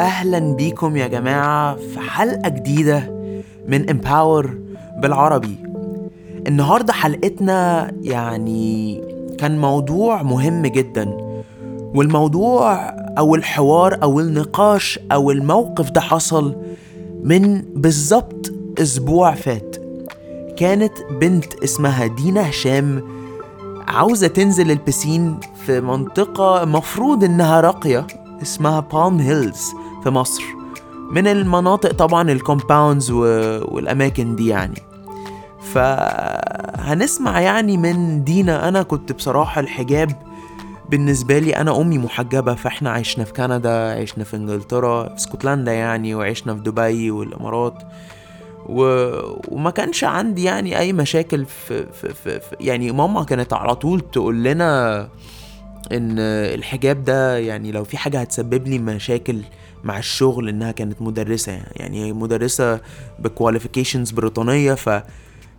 أهلا بيكم يا جماعة في حلقة جديدة من امباور بالعربي. النهارده حلقتنا يعني كان موضوع مهم جدا والموضوع أو الحوار أو النقاش أو الموقف ده حصل من بالظبط أسبوع فات. كانت بنت اسمها دينا هشام عاوزة تنزل البسين في منطقة مفروض إنها راقية اسمها بالم هيلز في مصر. من المناطق طبعا ال compounds والأماكن دي يعني. فهنسمع يعني من دينا. أنا كنت بصراحة الحجاب بالنسبة لي أنا أمي محجبة فإحنا عشنا في كندا عشنا في إنجلترا في اسكتلندا يعني وعشنا في دبي والإمارات. و... وما كانش عندي يعني أي مشاكل في, في, في, في يعني ماما كانت على طول تقول لنا إن الحجاب ده يعني لو في حاجة هتسبب لي مشاكل مع الشغل إنها كانت مدرسة. يعني هي مدرسة بكواليفيكيشنز بريطانية ف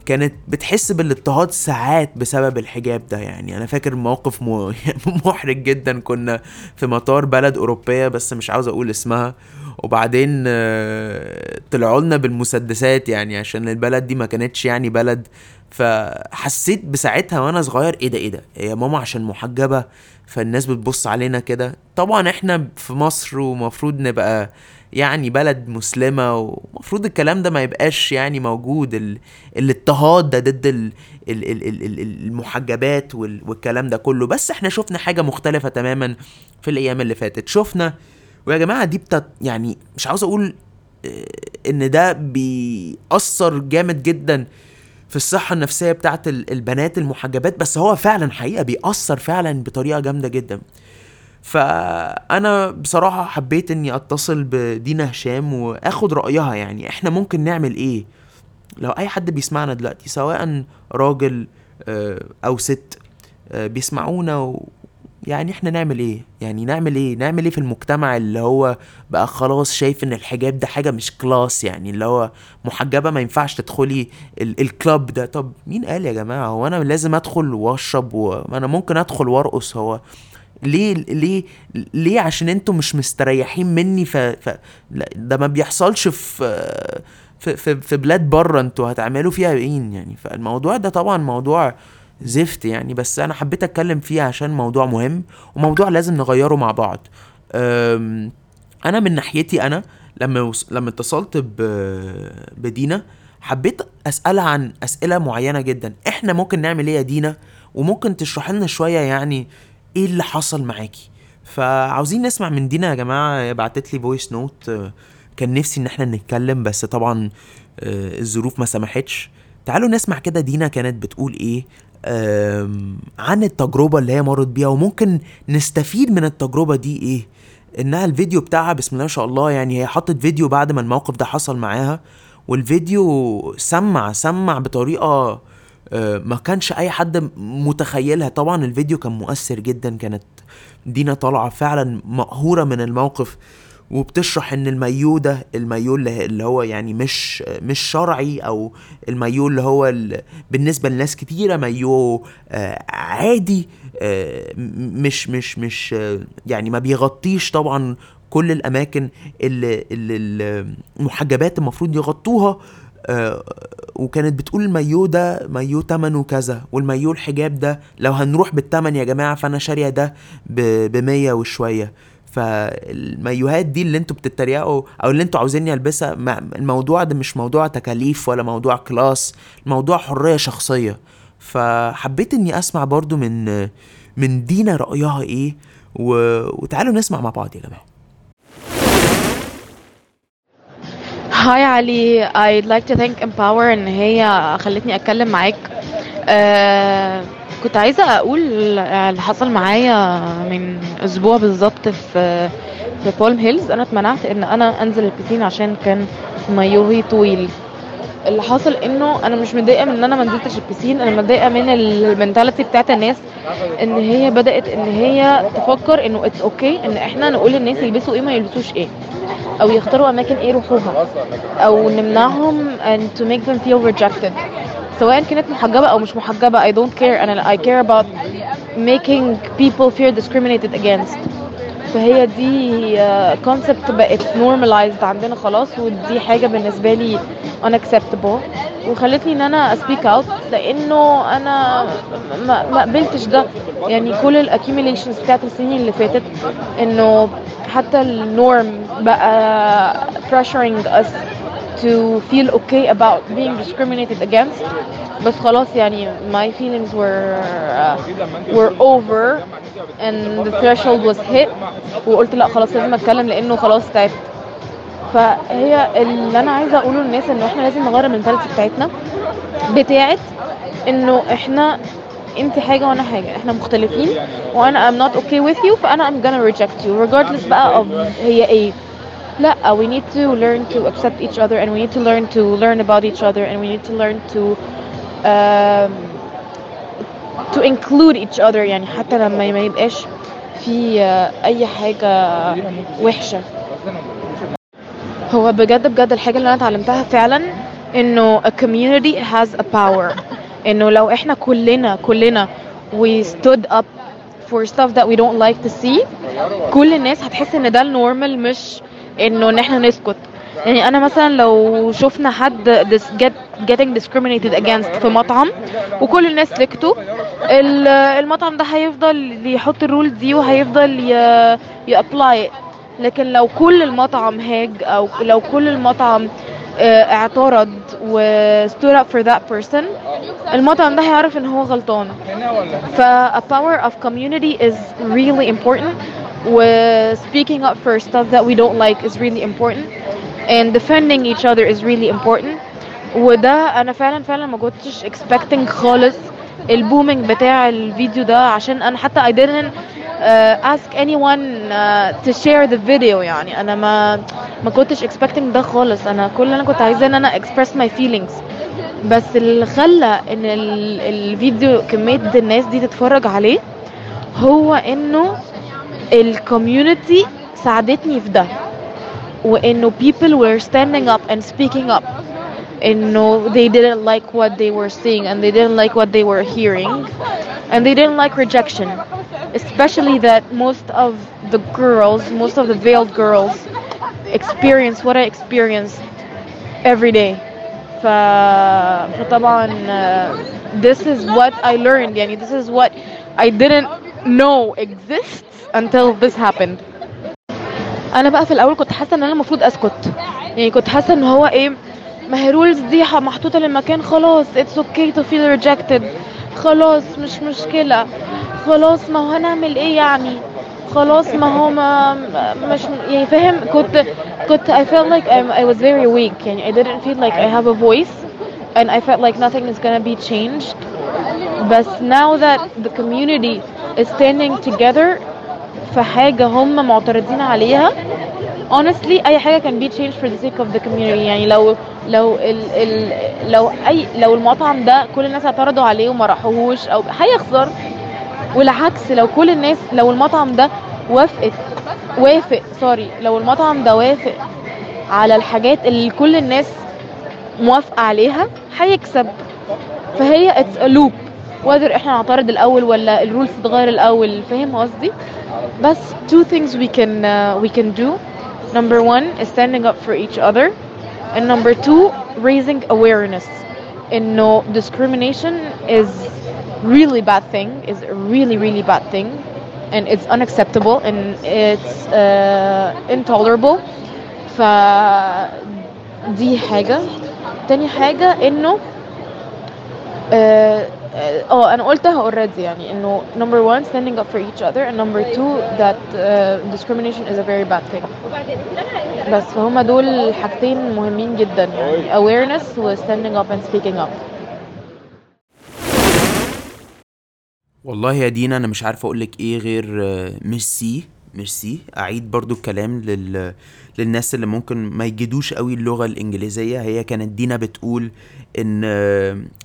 كانت بتحس بالاضطهاد ساعات بسبب الحجاب ده. يعني أنا فاكر موقف م- محرج جدا. كنا في مطار بلد أوروبية بس مش عاوز أقول اسمها. وبعدين آه، طلعوا لنا بالمسدسات يعني عشان البلد دي ما كانتش يعني بلد. فحسيت بساعتها وأنا صغير إيه ده إيه ده هي ماما عشان محجبة فالناس بتبص علينا كده. طبعا إحنا في مصر ومفروض نبقى يعني بلد مسلمة ومفروض الكلام ده ما يبقاش يعني موجود. ال... الاضطهاد ده ضد ال... ال... ال... ال... ال- المحجبات وال... والكلام ده كله. بس إحنا شفنا حاجة مختلفة تماما في الأيام اللي فاتت. شفنا ويا جماعة دي بتت... يعني مش عاوز أقول آه، إن ده بيأثر جامد جدا في الصحة النفسية بتاعت ال- البنات المحجبات بس هو فعلا حقيقة بيأثر فعلا بطريقة جامدة جدا فأنا بصراحة حبيت إني أتصل بدينا هشام وآخد رأيها يعني إحنا ممكن نعمل إيه لو أي حد بيسمعنا دلوقتي سواء راجل آه، أو ست آه، بيسمعونا. يعني إحنا نعمل إيه؟ يعني نعمل إيه؟ نعمل إيه في المجتمع اللي هو بقى خلاص شايف إن الحجاب ده حاجة مش كلاس يعني اللي هو محجبة ما ينفعش تدخلي ال- الكلاب ده؟ طب مين قال يا جماعة؟ هو أنا لازم أدخل واشرب وما أنا ممكن أدخل وأرقص؟ هو ليه ليه ليه عشان أنتوا مش مستريحين مني؟ ف, ف... ده ما بيحصلش في في في, في بلاد بره أنتوا هتعملوا فيها إيه يعني؟ فالموضوع ده طبعا موضوع زفت يعني بس أنا حبيت أتكلم فيه عشان موضوع مهم وموضوع لازم نغيره مع بعض. أنا من ناحيتي أنا لما وص... لما اتصلت ب... بدينا حبيت اسالها عن أسئلة معينة جدا. إحنا ممكن نعمل إيه يا دينا؟ وممكن تشرح لنا شوية يعني إيه اللي حصل معاكي؟ فعاوزين نسمع من دينا يا جماعة بعتت لي voice note كان نفسي إن إحنا نتكلم بس طبعا آه، الظروف ما سمحتش. تعالوا نسمع كده دينا كانت بتقول إيه؟ عن التجربة اللي هي مرت بيها وممكن نستفيد من التجربة دي إيه؟ إنها الفيديو بتاعها بسم الله ما شاء الله يعني هي حطت فيديو بعد ما الموقف ده حصل معاها والفيديو سمع سمع بطريقة آه، ما كانش أي حد متخيلها. طبعا الفيديو كان مؤثر جدا كانت دينا طالعة فعلا مقهورة من الموقف. وبتشرح إن المايو ده المايو اللي هو يعني مش مش شرعي أو المايو اللي هو ال- بالنسبة لناس كتيرة مايو آه، عادي آه، مش مش مش يعني ما بيغطيش طبعا كل الأماكن اللي, اللي المحجبات المفروض يغطوها آه، وكانت بتقول المايو ده مايو تمنه كذا والمايو الحجاب ده لو هنروح بالتمن يا جماعة فأنا شارية ده ب 100 وشوية. فالمايوهات دي اللي أنتوا بتتريقوا أو اللي أنتوا عاوزيني البسها الموضوع ده مش موضوع تكاليف ولا موضوع كلاس الموضوع حرية شخصية. فحبيت اني اسمع برضو من من دينا رأيها إيه و... وتعالوا نسمع مع بعض يا جماعة. هاي علي I'd like to thank Empower إن هي خلتني أتكلم معاك. آه كنت عايزة أقول اللي حصل معايا من أسبوع بالظبط في في بالم هيلز أنا اتمنعت إن أنا أنزل ال piscine عشان كان مايوهي طويل. اللي حصل إنه أنا مش متضايقة من إن أنا ما نزلتش ال piscine. أنا متضايقة من ال mentality بتاعت الناس إن هي بدأت إن هي تفكر إنه it's okay okay إن إحنا نقول للناس يلبسوا إيه ما يلبسوش إيه. أو يختاروا أماكن إيه يروحوها. أو نمنعهم and to make them feel rejected. سواء كانت محجبة أو مش محجبة I don't care. أنا I care about making people feel discriminated against. فهي دي concept بقت normalized عندنا خلاص ودي حاجة بالنسبة لي unacceptable. وخلتني إن أنا speak out لأنه أنا ما, قبلتش ده. يعني كل ال accumulations بتاعت السنين اللي فاتت إنه حتى ال norm بقى pressuring us to feel okay about being discriminated against. بس خلاص يعني my feelings were uh, were over and the threshold was hit. وقلت لا خلاص لازم أتكلم لأنه خلاص تعبت. فهي اللي أنا عايزة أقوله للناس إنه إحنا لازم نغير المنتاليتي بتاعتنا بتاعت إنه إحنا أنت حاجة وأنا حاجة إحنا مختلفين. وأنا I'm not okay with you فأنا I'm gonna reject you regardless بقى of هي إيه. لا we need to learn to accept each other and we need to learn to learn about each other and we need to learn to um, to include each other يعني حتى لما ما يبقاش في آه، اي حاجه وحشه هو بجد بجد الحاجة اللي أنا اتعلمتها فعلا إنه a community has a power إنه لو إحنا كلنا كلنا we stood up for stuff that we don't like to see كل الناس هتحس إن ده النورمال مش إنه إن إحنا نسكت. يعني أنا مثلا لو شفنا حد get, getting discriminated against في مطعم وكل الناس سكتوا ال- المطعم ده هيفضل يحط ال rules دي وهيفضل ي apply لكن لو كل المطعم هاج أو لو كل المطعم آه، اعترض و stood up for that person المطعم ده هيعرف إن هو غلطان. ف a power of community is really important. و speaking up for stuff that we don't like is really important and defending each other is really important وده أنا فعلا فعلا ما كنتش expecting خالص البومينج بتاع الفيديو ده عشان أنا حتى I didn't uh, ask anyone uh, to share the video يعني أنا ما ما كنتش expecting ده خالص أنا كل اللي أنا كنت عايزاه ان أنا express my feelings بس اللي خلى ان ال- الفيديو كمية الناس دي تتفرج عليه هو انه الكوميونتي ساعدتني في ده وانه people were standing up and speaking up انه they didn't like what they were seeing and they didn't like what they were hearing and they didn't like rejection especially that most of the girls most of the veiled girls experience what I experienced every day ف... فطبعا uh, this is what I learned يعني this is what I didn't know exists until this happened. أنا بقى في الأول كنت حاسة إن أنا المفروض أسكت. يعني كنت حاسة إن هو إيه ما هي rules دي محطوطة للمكان خلاص it's okay to feel rejected خلاص مش مشكلة. خلاص ما هو هنعمل إيه يعني؟ خلاص ما هو ما مش يعني فاهم كنت كنت I felt like I'm, I was very weak. يعني I didn't feel like I have a voice and I felt like nothing is gonna be changed. بس now that the community is standing together في حاجة هم معترضين عليها. Honestly أي حاجة can be changed for the sake of the community. يعني لو لو ال ال لو أي لو المطعم ده كل الناس اعترضوا عليه وما راحوهوش أو هيخسر. والعكس لو كل الناس لو المطعم ده وافقت وافق سوري لو المطعم ده وافق على الحاجات اللي كل الناس موافقة عليها هيكسب. فهي اتس a loop. whether احنا نعترض الاول ولا الرولز تتغير الاول فاهم قصدي بس two things we can uh, we can do number one is standing up for each other and number two raising awareness انه discrimination is really bad thing is a really really bad thing and it's unacceptable and it's uh, intolerable ف دي حاجة تاني حاجة انه آه آه، أنا قلتها already يعني انه number one standing up for each other and number two that uh, discrimination is a very bad thing بس فهما دول حاجتين مهمين جدا يعني awareness و standing up and speaking up والله يا دينا أنا مش عارف اقولك إيه غير آه، ميرسي ميرسي. أعيد برضو الكلام لل... للناس اللي ممكن ما يجدوش قوي اللغة الإنجليزية. هي كانت دينا بتقول إن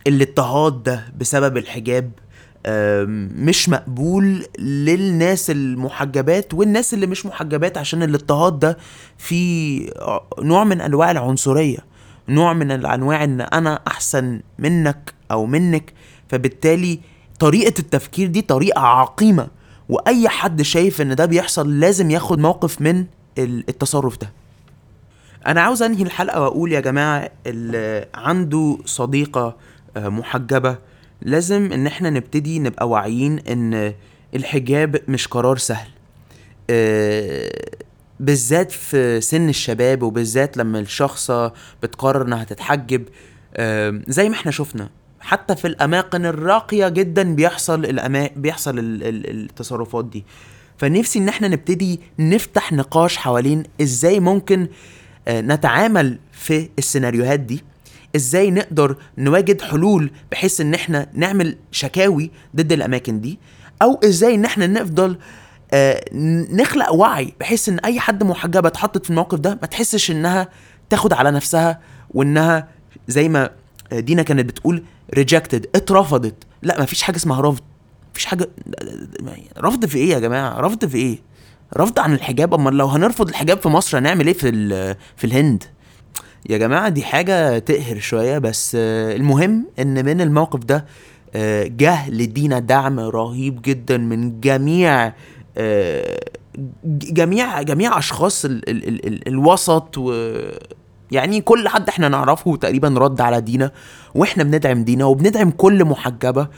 الاضطهاد ده بسبب الحجاب مش مقبول للناس المحجبات والناس اللي مش محجبات عشان الاضطهاد ده فيه نوع من أنواع العنصرية نوع من الأنواع إن أنا أحسن منك أو منك. فبالتالي طريقة التفكير دي طريقة عقيمة. وأي حد شايف إن ده بيحصل لازم ياخد موقف من ال- التصرف ده. أنا عاوز أنهي الحلقة وأقول يا جماعة اللي عنده صديقة آه، محجبة. لازم إن إحنا نبتدي نبقى واعيين إن الحجاب مش قرار سهل. آه، بالذات في سن الشباب وبالذات لما الشخصة بتقرر إنها تتحجب. آه، زي ما إحنا شفنا حتى في الأماكن الراقية جدا بيحصل الأما... بيحصل ال... ال... التصرفات دي. فنفسي إن إحنا نبتدي نفتح نقاش حوالين إزاي ممكن آه، نتعامل في السيناريوهات دي. إزاي نقدر نواجد حلول بحيث إن إحنا نعمل شكاوي ضد الأماكن دي. أو إزاي إن إحنا نفضل آه، نخلق وعي بحيث إن أي حد محجبة اتحطت في الموقف ده ما تحسش إنها تاخد على نفسها وإنها زي ما دينا كانت بتقول ريجكتد اترفضت. لا ما فيش حاجة اسمها رفض. مفيش حاجة رفض في إيه يا جماعة؟ رفض في إيه؟ رفض عن الحجاب. أمال لو هنرفض الحجاب في مصر هنعمل إيه في في الهند؟ يا جماعة دي حاجة تقهر شوية. بس آه، المهم إن من الموقف ده آه، جه لدينا دعم رهيب جدا من جميع آه، جميع جميع أشخاص ال ال ال ال الوسط و يعني كل حد إحنا نعرفه تقريبا رد على دينا وإحنا بندعم دينا وبندعم كل محجبة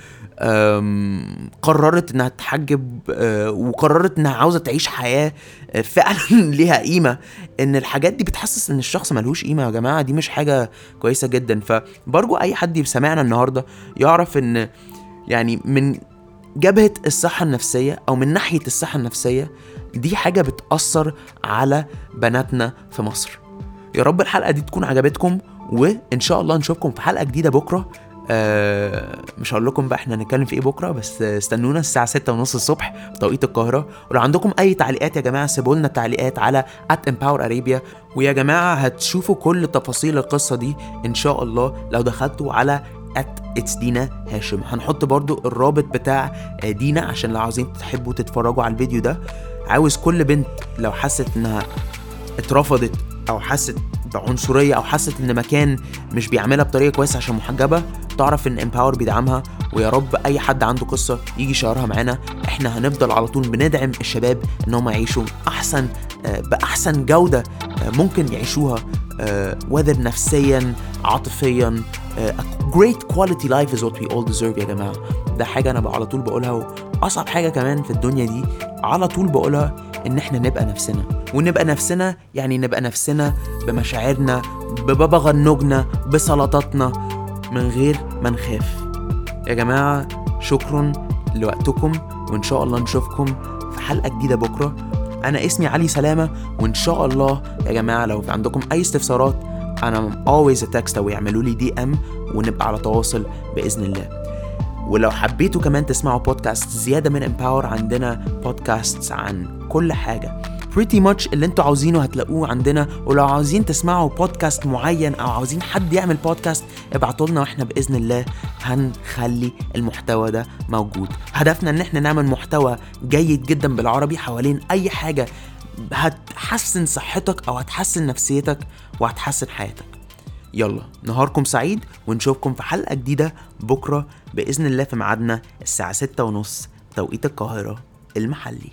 قررت إنها تحجب أه، وقررت إنها عاوزة تعيش حياة أه، فعلا ليها قيمة. إن الحاجات دي بتحسس إن الشخص ملهوش قيمة يا جماعة دي مش حاجة كويسة جدا. فبرجو أي حد سمعنا النهارده يعرف إن يعني من جبهة الصحة النفسية أو من ناحية الصحة النفسية دي حاجة بتأثر على بناتنا في مصر. يا رب الحلقة دي تكون عجبتكم وإن شاء الله نشوفكم في حلقة جديدة بكرة. آه مش هقول لكم بقى إحنا هنتكلم في إيه بكرة بس استنونا الساعة 6 ونص الصبح توقيت القاهرة. ولو عندكم أي تعليقات يا جماعة سيبوا لنا تعليقات على @empower arabia. ويا جماعة هتشوفوا كل تفاصيل القصة دي إن شاء الله لو دخلتوا على It's دينا هاشم هنحط برضو الرابط بتاع آه، دينا عشان لو عاوزين تحبوا تتفرجوا على الفيديو ده. عاوز كل بنت لو حست إنها اترفضت أو حست بعنصرية أو حست إن مكان مش بيعاملها بطريقة كويسة عشان محجبة تعرف إن Empower بيدعمها ويا رب أي حد عنده قصة يجي يشارها معانا. إحنا هنفضل على طول بندعم الشباب إن هم يعيشوا أحسن آه، بأحسن جودة آه، ممكن يعيشوها آه، whether نفسيا عاطفيا آه، a great quality life is what we all deserve يا جماعة. ده حاجة أنا على طول بقولها وأصعب حاجة كمان في الدنيا دي على طول بقولها إن إحنا نبقى نفسنا. ونبقى نفسنا يعني نبقى نفسنا بمشاعرنا ببابا غنوجنا بسلطاتنا من غير ما نخاف. يا جماعة شكرا لوقتكم وإن شاء الله نشوفكم في حلقة جديدة بكرة. أنا اسمي علي سلامة وإن شاء الله يا جماعة لو في عندكم أي استفسارات أنا always a text أو يعملوا لي دي أم ونبقى على تواصل بإذن الله. ولو حبيتوا كمان تسمعوا بودكاست زيادة من امباور عندنا بودكاست عن كل حاجة. Pretty much اللي أنتوا عاوزينه هتلاقوه عندنا. ولو عاوزين تسمعوا بودكاست معين أو عاوزين حد يعمل بودكاست ابعتوا لنا وإحنا بإذن الله هنخلي المحتوى ده موجود. هدفنا إن إحنا نعمل محتوى جيد جدا بالعربي حوالين أي حاجة. هتحسن صحتك أو هتحسن نفسيتك وهتحسن حياتك. يلا نهاركم سعيد ونشوفكم في حلقة جديدة بكرة بإذن الله في ميعادنا الساعة ستة ونص توقيت القاهرة المحلي.